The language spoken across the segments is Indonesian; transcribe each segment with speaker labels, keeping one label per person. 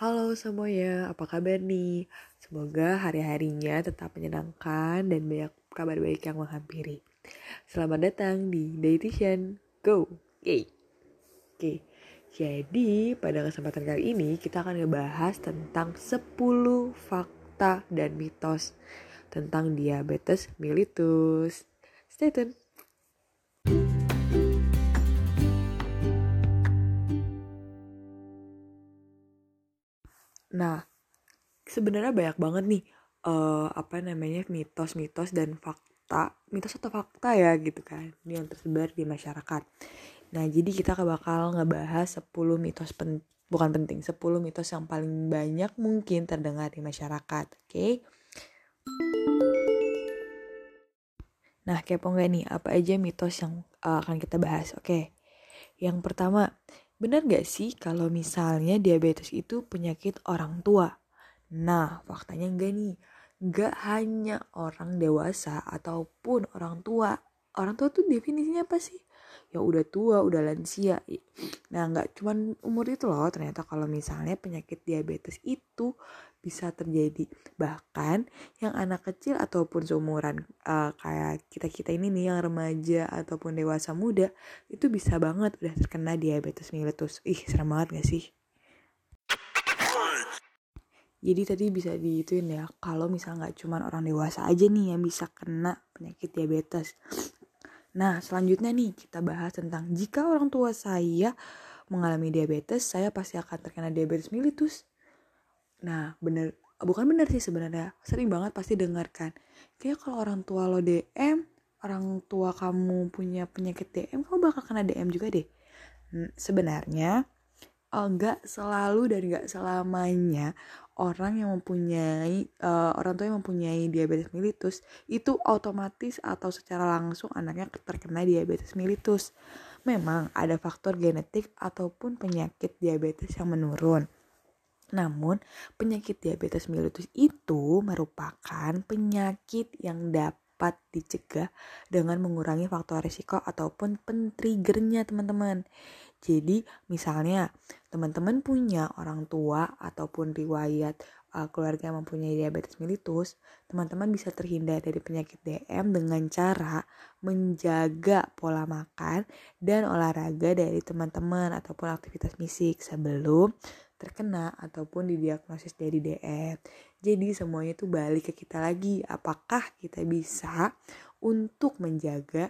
Speaker 1: Halo semuanya, apa kabar nih? Semoga hari-harinya tetap menyenangkan dan banyak kabar baik yang menghampiri. Selamat datang di Dietitian Go! Oke, Oke, jadi pada kesempatan kali ini kita akan ngebahas tentang 10 fakta dan mitos tentang diabetes mellitus. Stay tune! Nah, sebenarnya banyak banget nih uh, apa namanya mitos-mitos dan fakta, mitos atau fakta ya gitu kan, yang tersebar di masyarakat. Nah, jadi kita bakal ngebahas 10 mitos pen, bukan penting, 10 mitos yang paling banyak mungkin terdengar di masyarakat, oke? Okay? Nah, kepo nggak nih apa aja mitos yang uh, akan kita bahas? Oke. Okay. Yang pertama, Benar gak sih kalau misalnya diabetes itu penyakit orang tua? Nah, faktanya enggak nih. Enggak hanya orang dewasa ataupun orang tua. Orang tua tuh definisinya apa sih? Ya udah tua, udah lansia. Nah, nggak cuman umur itu loh. Ternyata kalau misalnya penyakit diabetes itu bisa terjadi bahkan yang anak kecil ataupun seumuran uh, kayak kita kita ini nih yang remaja ataupun dewasa muda itu bisa banget udah terkena diabetes mellitus ih serem banget gak sih jadi tadi bisa diituin ya kalau misal nggak cuma orang dewasa aja nih yang bisa kena penyakit diabetes nah selanjutnya nih kita bahas tentang jika orang tua saya mengalami diabetes saya pasti akan terkena diabetes mellitus Nah, bener bukan bener sih sebenarnya. Sering banget pasti dengarkan. Kayak kalau orang tua lo DM, orang tua kamu punya penyakit DM, kamu bakal kena DM juga deh. Hmm, sebenarnya enggak oh, selalu dan enggak selamanya orang yang mempunyai uh, orang tua yang mempunyai diabetes mellitus itu otomatis atau secara langsung anaknya terkena diabetes mellitus. Memang ada faktor genetik ataupun penyakit diabetes yang menurun. Namun, penyakit diabetes mellitus itu merupakan penyakit yang dapat dicegah dengan mengurangi faktor risiko ataupun pentriggernya teman-teman. Jadi, misalnya teman-teman punya orang tua ataupun riwayat uh, keluarga yang mempunyai diabetes mellitus, teman-teman bisa terhindar dari penyakit DM dengan cara menjaga pola makan dan olahraga dari teman-teman ataupun aktivitas fisik sebelum terkena ataupun didiagnosis dari DM. Jadi semuanya itu balik ke kita lagi. Apakah kita bisa untuk menjaga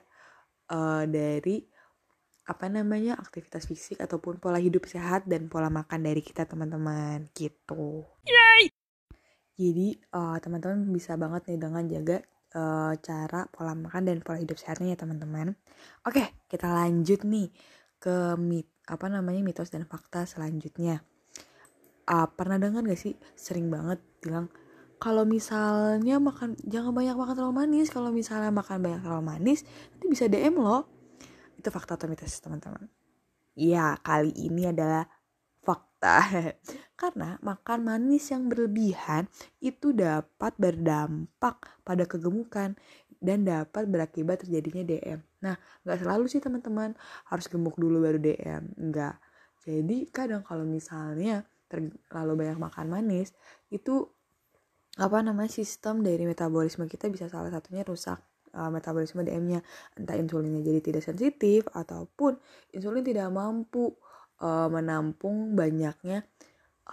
Speaker 1: uh, dari apa namanya aktivitas fisik ataupun pola hidup sehat dan pola makan dari kita teman-teman gitu. Yay! Jadi uh, teman-teman bisa banget nih dengan jaga uh, cara pola makan dan pola hidup sehatnya ya teman-teman. Oke, kita lanjut nih ke mit apa namanya mitos dan fakta selanjutnya uh, pernah dengar gak sih sering banget bilang kalau misalnya makan jangan banyak makan terlalu manis kalau misalnya makan banyak terlalu manis nanti bisa DM loh itu fakta atau mitos teman-teman? Ya kali ini adalah fakta. Karena makan manis yang berlebihan itu dapat berdampak pada kegemukan dan dapat berakibat terjadinya DM. Nah, nggak selalu sih teman-teman. Harus gemuk dulu baru DM, nggak. Jadi kadang kalau misalnya terlalu banyak makan manis itu apa namanya sistem dari metabolisme kita bisa salah satunya rusak uh, metabolisme DM-nya entah insulinnya jadi tidak sensitif ataupun insulin tidak mampu uh, menampung banyaknya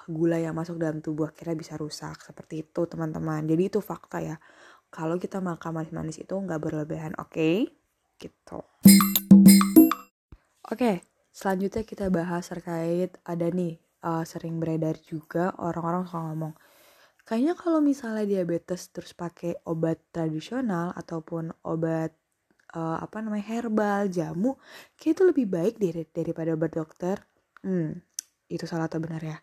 Speaker 1: gula yang masuk dalam tubuh akhirnya bisa rusak seperti itu teman-teman. Jadi itu fakta ya. Kalau kita makan manis-manis itu nggak berlebihan oke? Okay? gitu. Oke okay, selanjutnya kita bahas terkait ada nih uh, sering beredar juga orang-orang suka ngomong kayaknya kalau misalnya diabetes terus pakai obat tradisional ataupun obat uh, apa namanya herbal jamu kayak itu lebih baik dari daripada obat dokter. Hmm itu salah atau benar ya?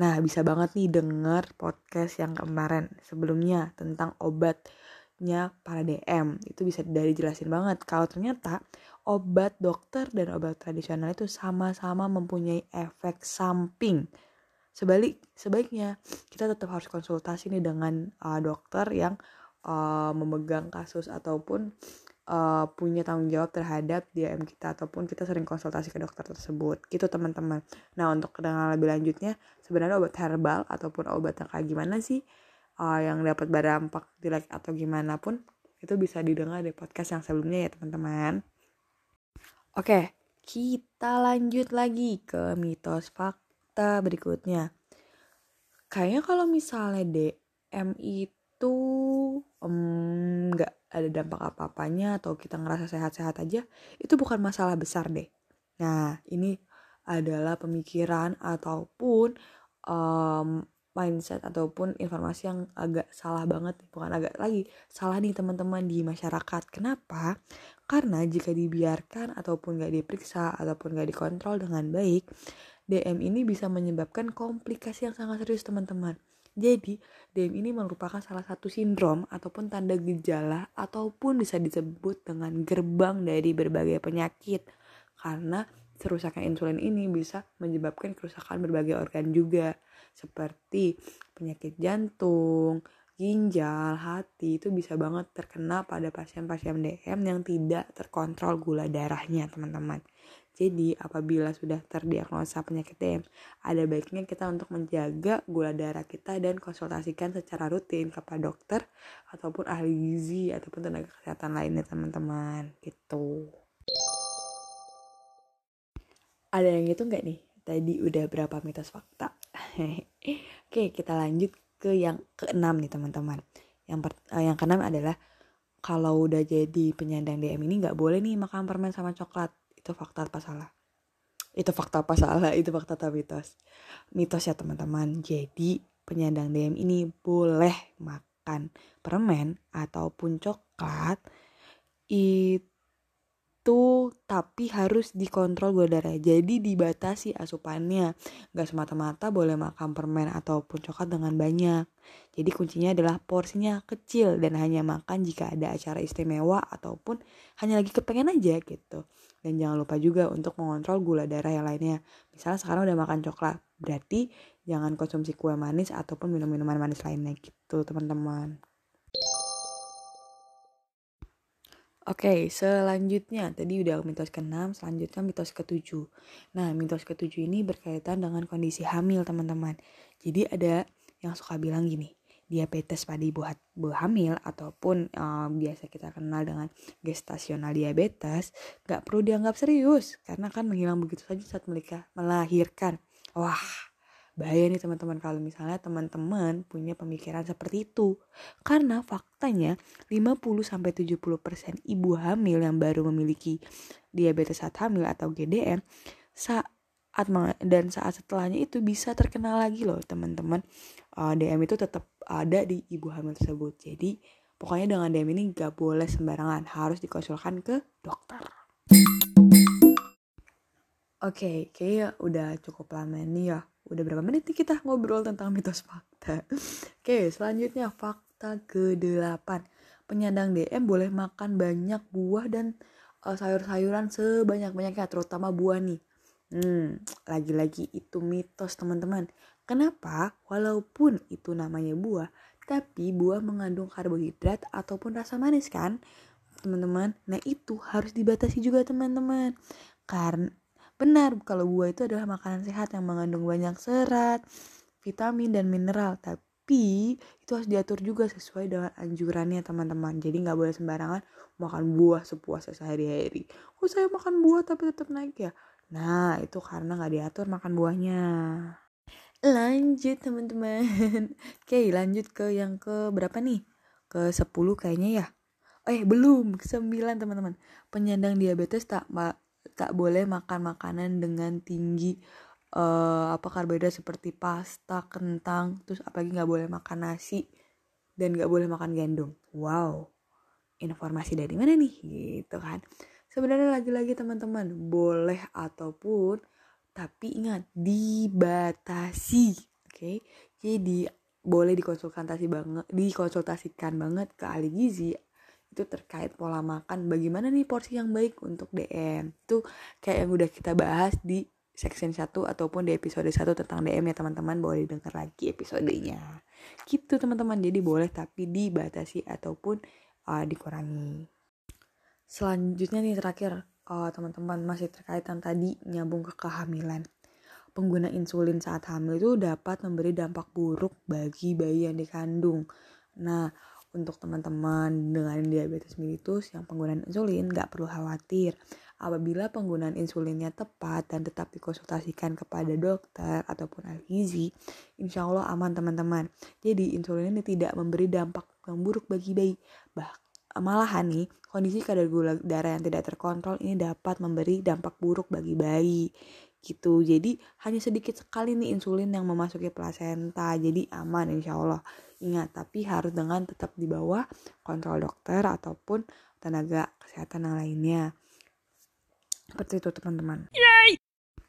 Speaker 1: Nah bisa banget nih denger podcast yang kemarin sebelumnya tentang obatnya para DM itu bisa dari jelasin banget kalau ternyata obat dokter dan obat tradisional itu sama-sama mempunyai efek samping. Sebalik sebaiknya kita tetap harus konsultasi nih dengan uh, dokter yang uh, memegang kasus ataupun uh, punya tanggung jawab terhadap DM kita ataupun kita sering konsultasi ke dokter tersebut. Gitu teman-teman. Nah untuk kedengaran lebih lanjutnya sebenarnya obat herbal ataupun obat yang kayak gimana sih uh, yang dapat berdampak jelek atau gimana pun itu bisa didengar di podcast yang sebelumnya ya teman-teman. Oke kita lanjut lagi ke mitos fakta berikutnya. Kayaknya kalau misalnya DM itu nggak um, ada dampak apa-apanya atau kita ngerasa sehat-sehat aja itu bukan masalah besar deh. Nah ini adalah pemikiran ataupun um, mindset ataupun informasi yang agak salah banget bukan agak lagi salah nih teman-teman di masyarakat. Kenapa? Karena jika dibiarkan ataupun gak diperiksa ataupun gak dikontrol dengan baik DM ini bisa menyebabkan komplikasi yang sangat serius teman-teman jadi, DM ini merupakan salah satu sindrom ataupun tanda gejala ataupun bisa disebut dengan gerbang dari berbagai penyakit. Karena kerusakan insulin ini bisa menyebabkan kerusakan berbagai organ juga seperti penyakit jantung, ginjal, hati itu bisa banget terkena pada pasien-pasien DM yang tidak terkontrol gula darahnya, teman-teman. Jadi, apabila sudah terdiagnosa penyakit DM, ada baiknya kita untuk menjaga gula darah kita dan konsultasikan secara rutin kepada dokter ataupun ahli gizi ataupun tenaga kesehatan lainnya, teman-teman. Gitu. Ada yang itu nggak nih? Tadi udah berapa mitos fakta? Oke, kita lanjut ke yang keenam nih, teman-teman. Yang per, uh, yang keenam adalah kalau udah jadi penyandang DM ini nggak boleh nih makan permen sama coklat itu fakta apa salah? Itu fakta apa salah? Itu fakta atau mitos? Mitos ya teman-teman. Jadi penyandang DM ini boleh makan permen ataupun coklat itu itu tapi harus dikontrol gula darah. Jadi dibatasi asupannya. Gak semata-mata boleh makan permen ataupun coklat dengan banyak. Jadi kuncinya adalah porsinya kecil dan hanya makan jika ada acara istimewa ataupun hanya lagi kepengen aja gitu. Dan jangan lupa juga untuk mengontrol gula darah yang lainnya. Misalnya sekarang udah makan coklat berarti jangan konsumsi kue manis ataupun minum minuman manis lainnya gitu teman-teman Oke, selanjutnya tadi udah mitos ke-6, selanjutnya mitos ke-7. Nah, mitos ke-7 ini berkaitan dengan kondisi hamil, teman-teman. Jadi ada yang suka bilang gini, diabetes pada ibu, ibu hamil ataupun uh, biasa kita kenal dengan gestasional diabetes gak perlu dianggap serius karena kan menghilang begitu saja saat melahirkan. Wah, bahaya nih teman-teman kalau misalnya teman-teman punya pemikiran seperti itu. Karena faktanya 50-70% ibu hamil yang baru memiliki diabetes saat hamil atau GDM saat dan saat setelahnya itu bisa terkena lagi loh teman-teman. Uh, DM itu tetap ada di ibu hamil tersebut. Jadi pokoknya dengan DM ini gak boleh sembarangan, harus dikonsulkan ke dokter. Oke, okay, kayaknya udah cukup lama nih ya Udah berapa menit nih kita ngobrol tentang mitos fakta. Oke, selanjutnya fakta ke-8. Penyandang DM boleh makan banyak buah dan uh, sayur-sayuran sebanyak-banyaknya, terutama buah nih. Hmm, lagi-lagi itu mitos teman-teman. Kenapa? Walaupun itu namanya buah, tapi buah mengandung karbohidrat ataupun rasa manis kan? Teman-teman, nah itu harus dibatasi juga teman-teman. Karena Benar kalau buah itu adalah makanan sehat yang mengandung banyak serat, vitamin dan mineral. Tapi itu harus diatur juga sesuai dengan anjurannya teman-teman. Jadi nggak boleh sembarangan makan buah sepuasnya sehari-hari. Oh saya makan buah tapi tetap naik ya. Nah itu karena nggak diatur makan buahnya. Lanjut teman-teman. Oke lanjut ke yang ke berapa nih? Ke 10 kayaknya ya. Eh belum, ke 9 teman-teman. Penyandang diabetes tak tak boleh makan makanan dengan tinggi uh, apa karbohidrat seperti pasta, kentang, terus apalagi nggak boleh makan nasi dan nggak boleh makan gandum. Wow, informasi dari mana nih? Gitu kan? Sebenarnya lagi-lagi teman-teman boleh ataupun tapi ingat dibatasi, oke? Okay? Jadi boleh dikonsultasi banget, dikonsultasikan banget ke ahli gizi itu terkait pola makan bagaimana nih porsi yang baik untuk DM itu kayak yang udah kita bahas di section 1 ataupun di episode 1 tentang DM ya teman-teman. Boleh dengar lagi episodenya. Gitu teman-teman. Jadi boleh tapi dibatasi ataupun uh, dikurangi. Selanjutnya nih terakhir uh, teman-teman masih terkait yang tadi nyambung ke kehamilan. Pengguna insulin saat hamil itu dapat memberi dampak buruk bagi bayi yang dikandung. Nah untuk teman-teman dengan diabetes mellitus yang penggunaan insulin nggak perlu khawatir. Apabila penggunaan insulinnya tepat dan tetap dikonsultasikan kepada dokter ataupun ahli gizi, insya Allah aman teman-teman. Jadi insulin ini tidak memberi dampak yang buruk bagi bayi. Bah, malahan nih, kondisi kadar gula darah yang tidak terkontrol ini dapat memberi dampak buruk bagi bayi. Gitu. Jadi hanya sedikit sekali nih insulin yang memasuki plasenta. Jadi aman insya Allah ingat tapi harus dengan tetap di bawah kontrol dokter ataupun tenaga kesehatan yang lainnya. Seperti itu teman-teman.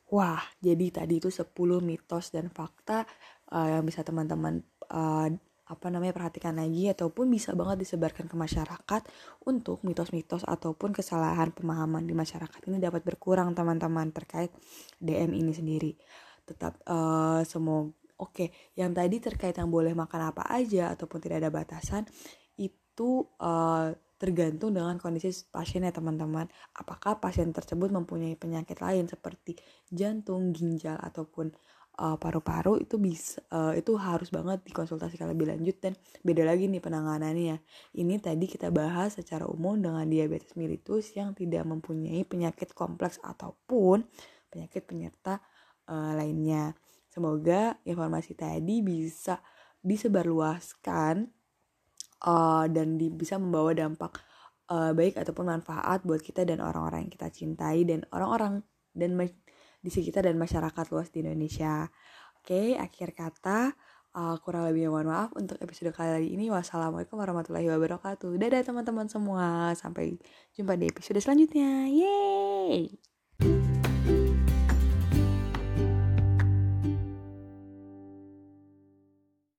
Speaker 1: Wah jadi tadi itu 10 mitos dan fakta uh, yang bisa teman-teman uh, apa namanya perhatikan lagi ataupun bisa banget disebarkan ke masyarakat untuk mitos-mitos ataupun kesalahan pemahaman di masyarakat ini dapat berkurang teman-teman terkait DM ini sendiri. Tetap uh, semoga oke, yang tadi terkait yang boleh makan apa aja ataupun tidak ada batasan itu uh, tergantung dengan kondisi pasiennya teman-teman. Apakah pasien tersebut mempunyai penyakit lain seperti jantung, ginjal ataupun uh, paru-paru itu bisa uh, itu harus banget dikonsultasikan lebih lanjut dan beda lagi nih penanganannya. Ini tadi kita bahas secara umum dengan diabetes mellitus yang tidak mempunyai penyakit kompleks ataupun penyakit penyerta uh, lainnya. Semoga informasi tadi bisa disebarluaskan uh, dan di, bisa membawa dampak uh, baik ataupun manfaat buat kita dan orang-orang yang kita cintai dan orang-orang dan di sekitar dan masyarakat luas di Indonesia. Oke, akhir kata uh, kurang lebih mohon maaf untuk episode kali ini. Wassalamualaikum warahmatullahi wabarakatuh. Dadah teman-teman semua. Sampai jumpa di episode selanjutnya. Yeay!